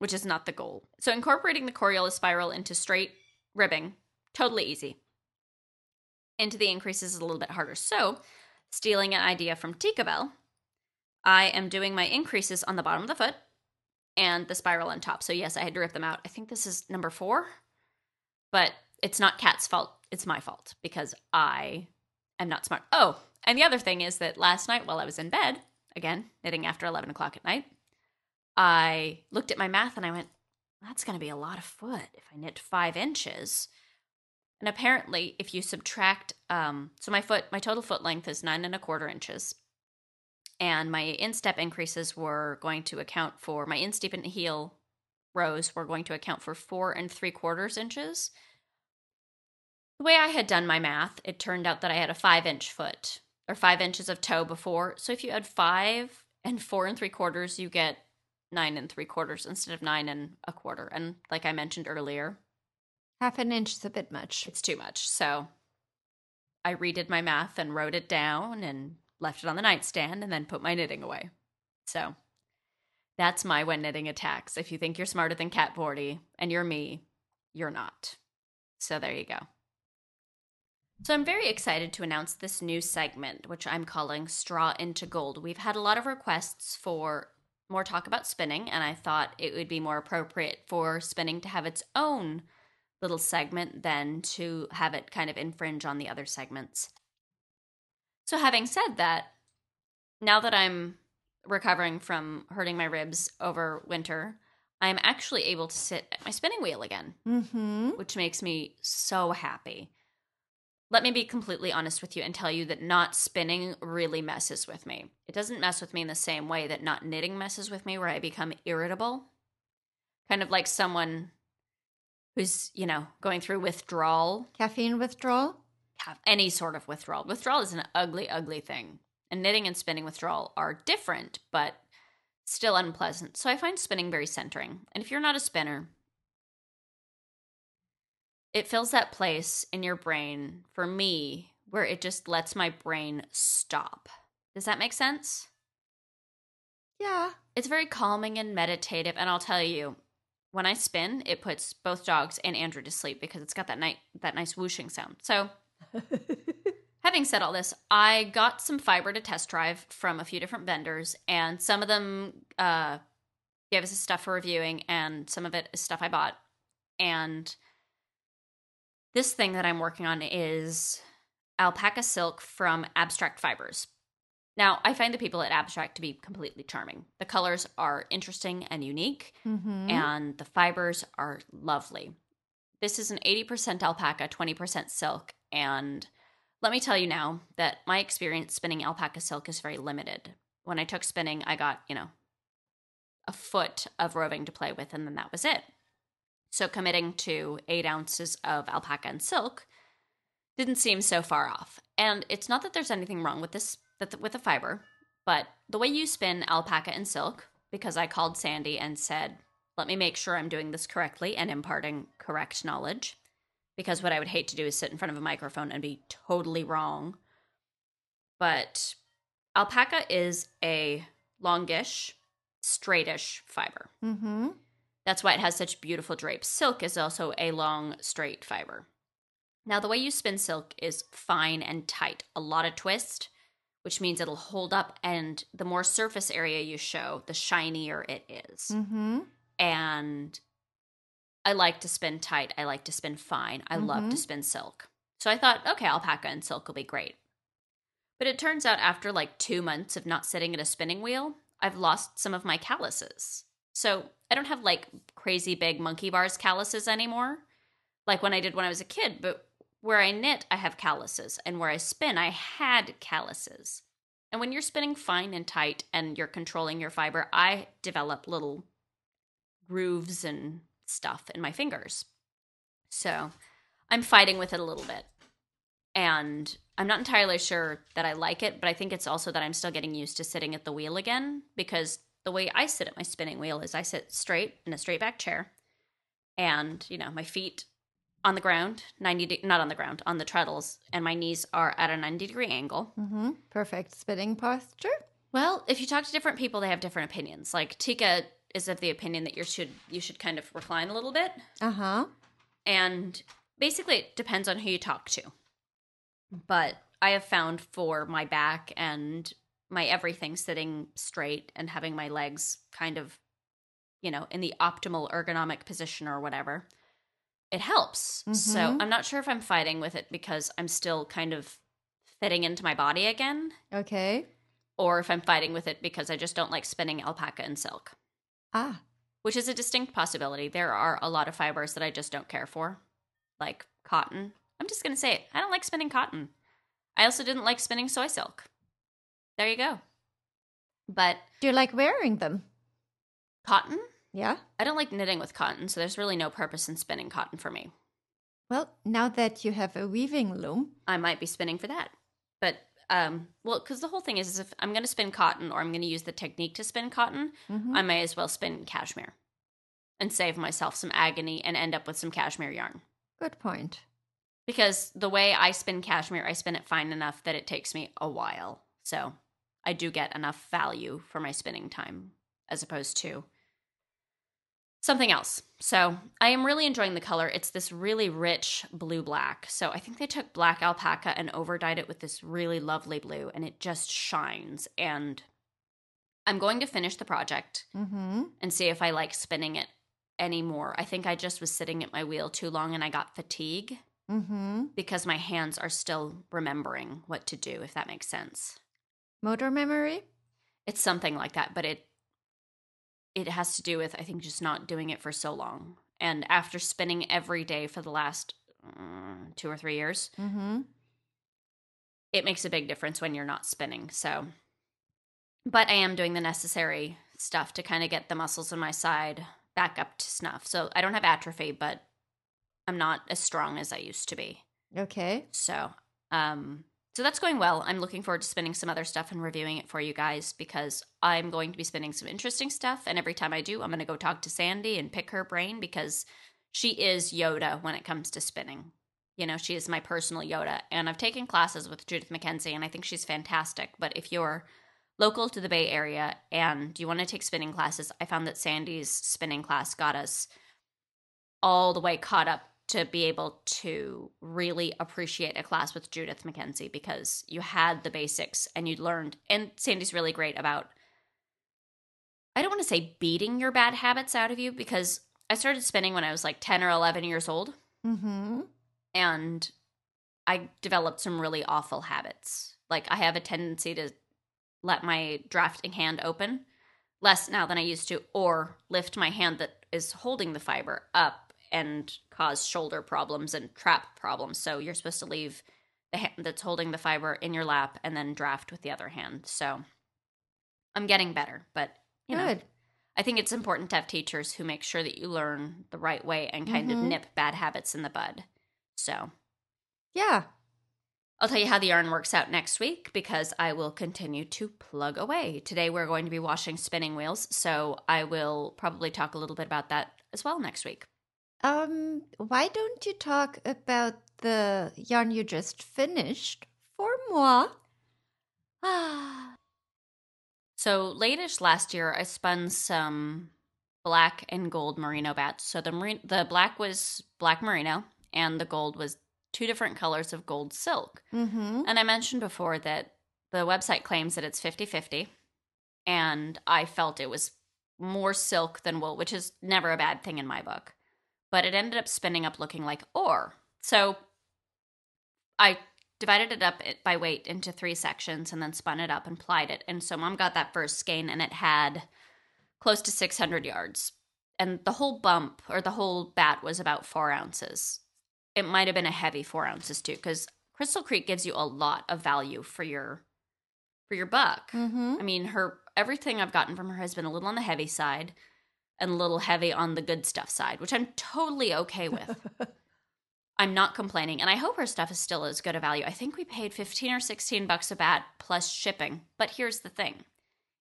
which is not the goal. So, incorporating the Coriolis spiral into straight ribbing, totally easy. Into the increases is a little bit harder. So, stealing an idea from Tinkerbell, I am doing my increases on the bottom of the foot and the spiral on top. So yes, I had to rip them out. I think this is number four, but it's not Cat's fault. It's my fault because I am not smart. Oh, And the other thing is that last night while I was in bed, again, knitting after 11 o'clock at night, I looked at my math and I went, that's going to be a lot of foot if I knit five inches. And apparently, if you subtract, um, so my foot, my total foot length is nine and a quarter inches. And my instep increases were going to account for, my instep and heel rows were going to account for four and three quarters inches. The way I had done my math, it turned out that I had a five inch foot or five inches of toe before. So if you add five and four and three quarters, you get nine and three quarters instead of nine and a quarter. And like I mentioned earlier, half an inch is a bit much. It's too much. So I redid my math and wrote it down and left it on the nightstand and then put my knitting away. So that's my when knitting attacks. If you think you're smarter than Cat Bordhi and you're me, you're not. So there you go. So I'm very excited to announce this new segment, which I'm calling Straw into Gold. We've had a lot of requests for more talk about spinning, and I thought it would be more appropriate for spinning to have its own little segment than to have it kind of infringe on the other segments. So, having said that, now that I'm recovering from hurting my ribs over winter, I'm actually able to sit at my spinning wheel again, mm-hmm. which makes me so happy. Let me be completely honest with you and tell you that not spinning really messes with me. It doesn't mess with me in the same way that not knitting messes with me, where I become irritable. Kind of like someone who's, you know, going through withdrawal. Caffeine withdrawal? Have any sort of withdrawal. Withdrawal is an ugly, ugly thing. And knitting and spinning withdrawal are different, but still unpleasant. So I find spinning very centering. And if you're not a spinner, it fills that place in your brain for me where it just lets my brain stop. Does that make sense? Yeah. It's very calming and meditative. And I'll tell you, when I spin, it puts both dogs and Andrew to sleep because it's got that night that nice whooshing sound. So having said all this, I got some fiber to test drive from a few different vendors, and some of them uh, gave us stuff for reviewing, and some of it is stuff I bought. And this thing that I'm working on is alpaca silk from Abstract Fibers. Now, I find the people at Abstract to be completely charming. The colors are interesting and unique, mm-hmm. and the fibers are lovely. This is an 80% alpaca, 20% silk, and let me tell you now that my experience spinning alpaca silk is very limited. When I took spinning, I got, you know, a foot of roving to play with, and then that was it. So committing to eight ounces of alpaca and silk didn't seem so far off. And it's not that there's anything wrong with this with the fiber, but the way you spin alpaca and silk, because I called Sandy and said, let me make sure I'm doing this correctly and imparting correct knowledge. Because what I would hate to do is sit in front of a microphone and be totally wrong. But alpaca is a longish, straightish fiber. Mm-hmm. That's why it has such beautiful drapes. Silk is also a long, straight fiber. Now, the way you spin silk is fine and tight, a lot of twist, which means it'll hold up, and the more surface area you show, the shinier it is. Mm-hmm. And I like to spin tight. I like to spin fine. I mm-hmm. love to mm-hmm. spin silk. So I thought, okay, alpaca and silk will be great. But it turns out after like two months of not sitting at a spinning wheel, I've lost some of my calluses. So I don't have like crazy big monkey bars calluses anymore, like when I did when I was a kid. But where I knit, I have calluses, and where I spin, I had calluses. And when you're spinning fine and tight and you're controlling your fiber, I develop little grooves and stuff in my fingers. So I'm fighting with it a little bit. And I'm not entirely sure that I like it, but I think it's also that I'm still getting used to sitting at the wheel again because the way I sit at my spinning wheel is I sit straight in a straight back chair and, you know, my feet on the ground, 90 de- not on the ground, on the treadles, and my knees are at a 90 degree angle. Mm-hmm. Perfect spinning posture. Well, if you talk to different people, they have different opinions. Like Tika is of the opinion that you should you should kind of recline a little bit. Uh-huh. And basically it depends on who you talk to. But I have found for my back and my everything sitting straight and having my legs kind of, you know, in the optimal ergonomic position or whatever, it helps. Mm-hmm. So I'm not sure if I'm fighting with it because I'm still kind of fitting into my body again, Okay. or if I'm fighting with it because I just don't like spinning alpaca and silk, Ah. which is a distinct possibility. There are a lot of fibers that I just don't care for, like cotton. I'm just going to say it. I don't like spinning cotton. I also didn't like spinning soy silk. There you go. But Do you like wearing them? cotton? Yeah. I don't like knitting with cotton, so there's really no purpose in spinning cotton for me. Well, now that you have a weaving loom. I might be spinning for that. But um well, cuz the whole thing is, is if I'm going to spin cotton or I'm going to use the technique to spin cotton, Mhm. I may as well spin cashmere and save myself some agony and end up with some cashmere yarn. Good point. Because the way I spin cashmere, I spin it fine enough that it takes me a while. So, I do get enough value for my spinning time as opposed to something else. So, I am really enjoying the color. It's this really rich blue black. So, I think they took black alpaca and overdyed it with this really lovely blue and it just shines and I'm going to finish the project Mm-hmm. and see if I like spinning it anymore. I think I just was sitting at my wheel too long and I got fatigue Mm-hmm. because my hands are still remembering what to do, if that makes sense. Motor memory? It's something like that, but it it has to do with I think just not doing it for so long. And after spinning every day for the last uh, two or three years, Mm-hmm. it makes a big difference when you're not spinning. So, but I am doing the necessary stuff to kind of get the muscles in my side back up to snuff. So I don't have atrophy, but I'm not as strong as I used to be. Okay. So, um, so that's going well. I'm looking forward to spinning some other stuff and reviewing it for you guys because I'm going to be spinning some interesting stuff. And every time I do, I'm going to go talk to Sandy and pick her brain because she is Yoda when it comes to spinning. You know, she is my personal Yoda. And I've taken classes with Judith McKenzie and I think she's fantastic. But if you're local to the Bay Area and you want to take spinning classes, I found that Sandy's spinning class got us all the way caught up to be able to really appreciate a class with Judith McKenzie because you had the basics and you learned. And Sandy's really great about, I don't want to say beating your bad habits out of you because I started spinning when I was like 10 or 11 years old Mm-hmm. and I developed some really awful habits. Like I have a tendency to let my drafting hand open less now than I used to, or lift my hand that is holding the fiber up and cause shoulder problems and trap problems. So you're supposed to leave the hand that's holding the fiber in your lap and then draft with the other hand. So I'm getting better, but you know, I think it's important to have teachers who make sure that you learn the right way and kind of Mhm. nip bad habits in the bud. So Yeah. I'll tell you how the yarn works out next week because I will continue to plug away. Today we're going to be washing spinning wheels, so I will probably talk a little bit about that as well next week. Um, why don't you talk about the yarn you just finished for moi? Ah. So lateish last year, I spun some black and gold merino bats. So the marine, the black was black merino, and the gold was two different colors of gold silk. Mm-hmm. And I mentioned before that the website claims that it's 50 50. And I felt it was more silk than wool, which is never a bad thing in my book. But it ended up spinning up looking like ore. So I divided it up by weight into three sections and then spun it up and plied it. And so mom got that first skein and it had close to 600 yards. And the whole bump or the whole bat was about four ounces. It might have been a heavy four ounces too, because Crystal Creek gives you a lot of value for your for your buck. Mm-hmm. I mean, her everything I've gotten from her has been a little on the heavy side and a little heavy on the good stuff side, which I'm totally okay with. I'm not complaining, and I hope her stuff is still as good a value. I think we paid 15 or 16 bucks a bat plus shipping. But here's the thing.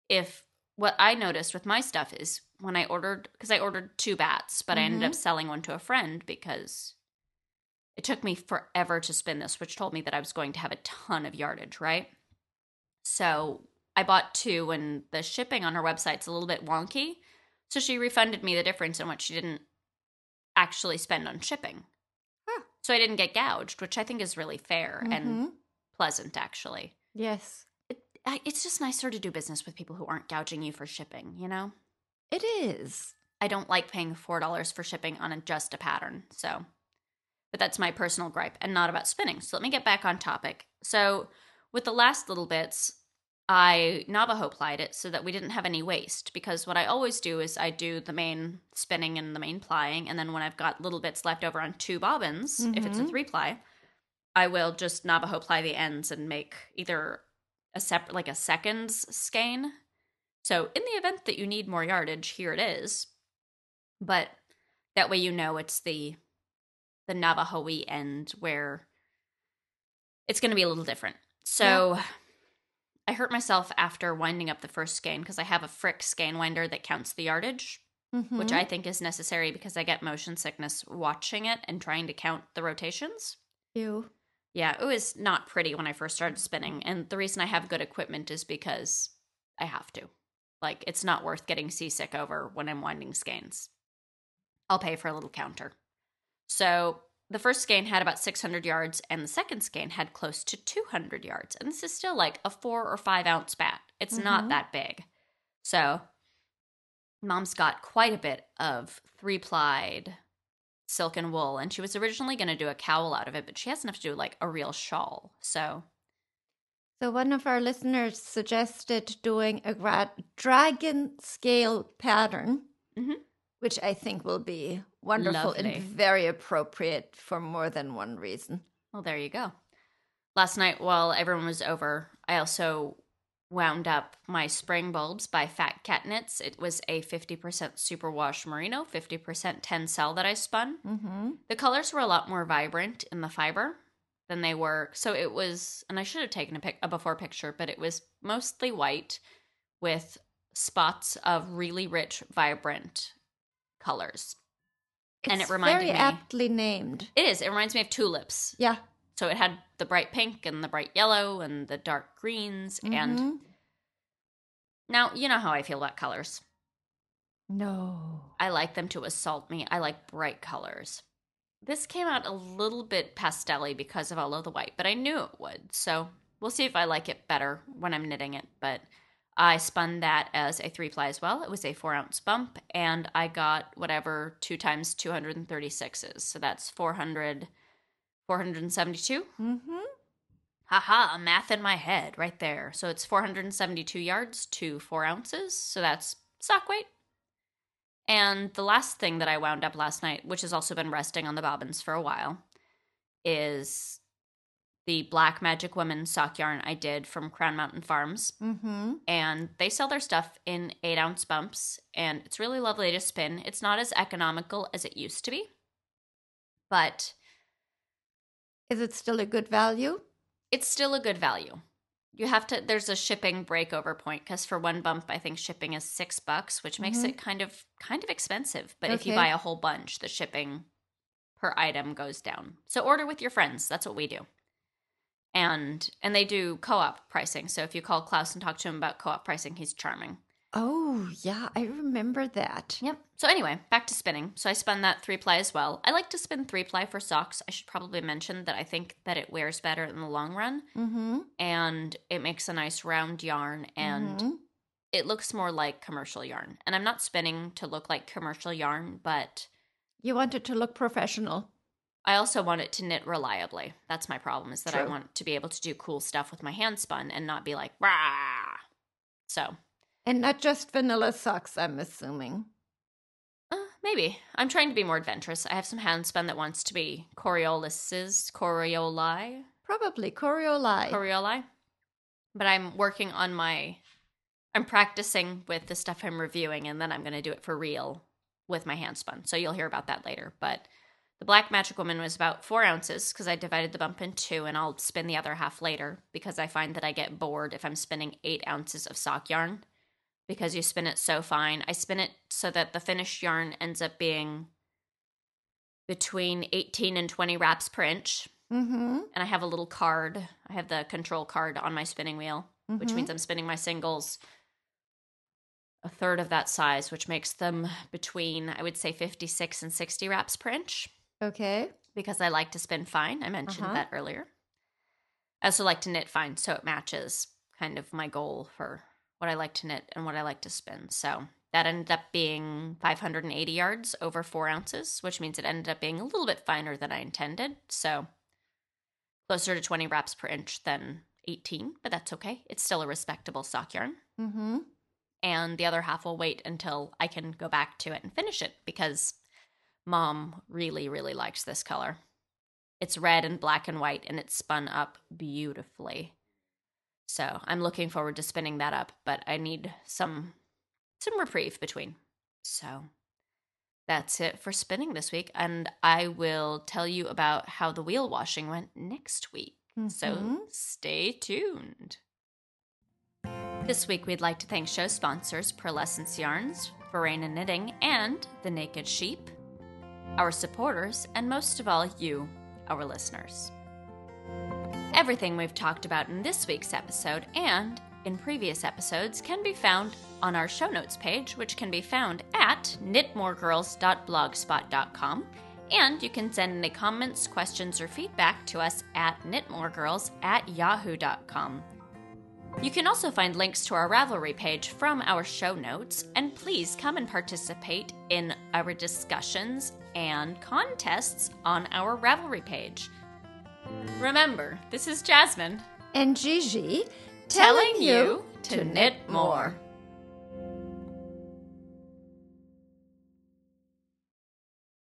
If what I noticed with my stuff is when I ordered because I ordered two bats, but I ended Mhm. up selling one to a friend because it took me forever to spin this, which told me that I was going to have a ton of yardage, right? So I bought two, and the shipping on her website's a little bit wonky. So she refunded me the difference in what she didn't actually spend on shipping. Huh. So I didn't get gouged, which I think is really fair and Mhm. pleasant, actually. Yes, It, it's just nicer to do business with people who aren't gouging you for shipping, you know? it is. I don't like paying $4 for shipping on a, just a pattern. So, but that's my personal gripe and not about spinning. So let me get back on topic. So, with the last little bits, I Navajo plied it so that we didn't have any waste. Because what I always do is I do the main spinning and the main plying, and then when I've got little bits left over on two bobbins, if it's a Mhm. three ply, I will just Navajo ply the ends and make either a separate, like a seconds skein. So in the event that you need more yardage, here it is. But that way you know it's the the Navajo end where it's going to be a little different. So I hurt myself after winding up the first skein because I have a Fricke skein winder that counts the yardage, which Mhm. I think is necessary because I get motion sickness watching it and trying to count the rotations. you. Yeah, it was not pretty when I first started spinning. And the reason I have good equipment is because I have to. Like, it's not worth getting seasick over when I'm winding skeins. I'll pay for a little counter. So the first skein had about 600 yards, and the second skein had close to 200 yards. And this is still like a four or five ounce bat. It's not Mhm. that big. So mom's got quite a bit of three plied silk and wool, and she was originally going to do a cowl out of it, but she has enough to do like a real shawl. So So one of our listeners suggested doing a gra- dragon scale pattern, Mhm. Which I think will be wonderful Lovely. and very appropriate for more than one reason. Well, there you go. Last night, while everyone was over, I also wound up my spring bulbs by Fat Cat Knits. It was a 50% superwash merino, 50% tencel that I spun. Mm-hmm. The colors were a lot more vibrant in the fiber than they were. So it was, and I should have taken a, pic, a before picture, but it was mostly white with spots of really rich, vibrant colors. And it reminded very me- aptly named. It is. It reminds me of tulips. Yeah. So it had the bright pink and the bright yellow and the dark greens. And Mhm. now you know how I feel about colors. no. I like them to assault me. I like bright colors. This came out a little bit pastel because of all of the white, but I knew it would. So we'll see if I like it better when I'm knitting it. But I spun that as a three ply as well. It was a four ounce bump, and I got whatever two times 236 is. So that's 400, 472. Mm-hmm. Haha, math in my head right there. So it's 472 yards to four ounces. So that's stock weight. And the last thing that I wound up last night, which has also been resting on the bobbins for a while, is the Black Magic Woman sock yarn I did from Crown Mountain Farms. Mm-hmm. And they sell their stuff in eight ounce bumps, and it's really lovely to spin. It's not as economical as it used to be, but Is it still a good value? it's still a good value. You have to. There's a shipping breakover point because for one bump, I think shipping is six bucks, which makes Mhm. it kind of kind of expensive. But if you buy a whole bunch, the shipping per item goes down. So order with your friends. That's what we do. And and they do co-op pricing. So if you call Klaus and talk to him about co-op pricing, he's charming. Oh, yeah, I remember that. Yep. So anyway, back to spinning. So I spun that three ply as well. I like to spin three ply for socks. I should probably mention that I think that it wears better in the long run Mm-hmm. and it makes a nice round yarn and Mhm. it looks more like commercial yarn. And I'm not spinning to look like commercial yarn, but you want it to look professional. I also want it to knit reliably. That's my problem is that I want to be able to do cool stuff with my hand spun and not be like rah. So, And not just vanilla socks, I'm assuming. uh, maybe I'm trying to be more adventurous. I have some hand spun that wants to be Coriolis's Corioli, Probably Corioli. Corioli. But I'm working on my I'm practicing with the stuff I'm reviewing and then I'm going to do it for real with my hand spun. So you'll hear about that later. But the Black Magic Woman was about four ounces because I divided the bump in two and I'll spin the other half later because I find that I get bored if I'm spinning eight ounces of sock yarn because you spin it so fine. I spin it so that the finished yarn ends up being between 18 and 20 wraps per inch mm-hmm. and I have a little card. I have the control card on my spinning wheel, which Mhm. means I'm spinning my singles a third of that size, which makes them between, I would say, 56 and 60 wraps per inch Okay. because I like to spin fine. I mentioned Uh-huh. that earlier. I also like to knit fine, so it matches kind of my goal for what I like to knit and what I like to spin. So that ended up being 580 yards over four ounces, which means it ended up being a little bit finer than I intended. So closer to 20 wraps per inch than 18, but that's okay. It's still a respectable sock yarn. Mm-hmm. And the other half will wait until I can go back to it and finish it because mom really, really likes this color. It's red and black and white and it's spun up beautifully. So I'm looking forward to spinning that up, but I need some some reprieve between. So that's it for spinning this week. And I will tell you about how the wheel washing went next week. So Mhm. stay tuned. This week, we'd like to thank show sponsors Purlescence Yarns, Verena Knitting, and The Naked Sheep, our supporters, and most of all, you, our listeners. Everything we've talked about in this week's episode and in previous episodes can be found on our show notes page, which can be found at knitmoregirls.blogspot.com. And you can send any comments, questions, or feedback to us at knitmoregirls at yahoo.com. You can also find links to our Ravelry page from our show notes, and please come and participate in our discussions and contests on our Ravelry page. Remember, this is Jasmine And Gigi telling you to knit more.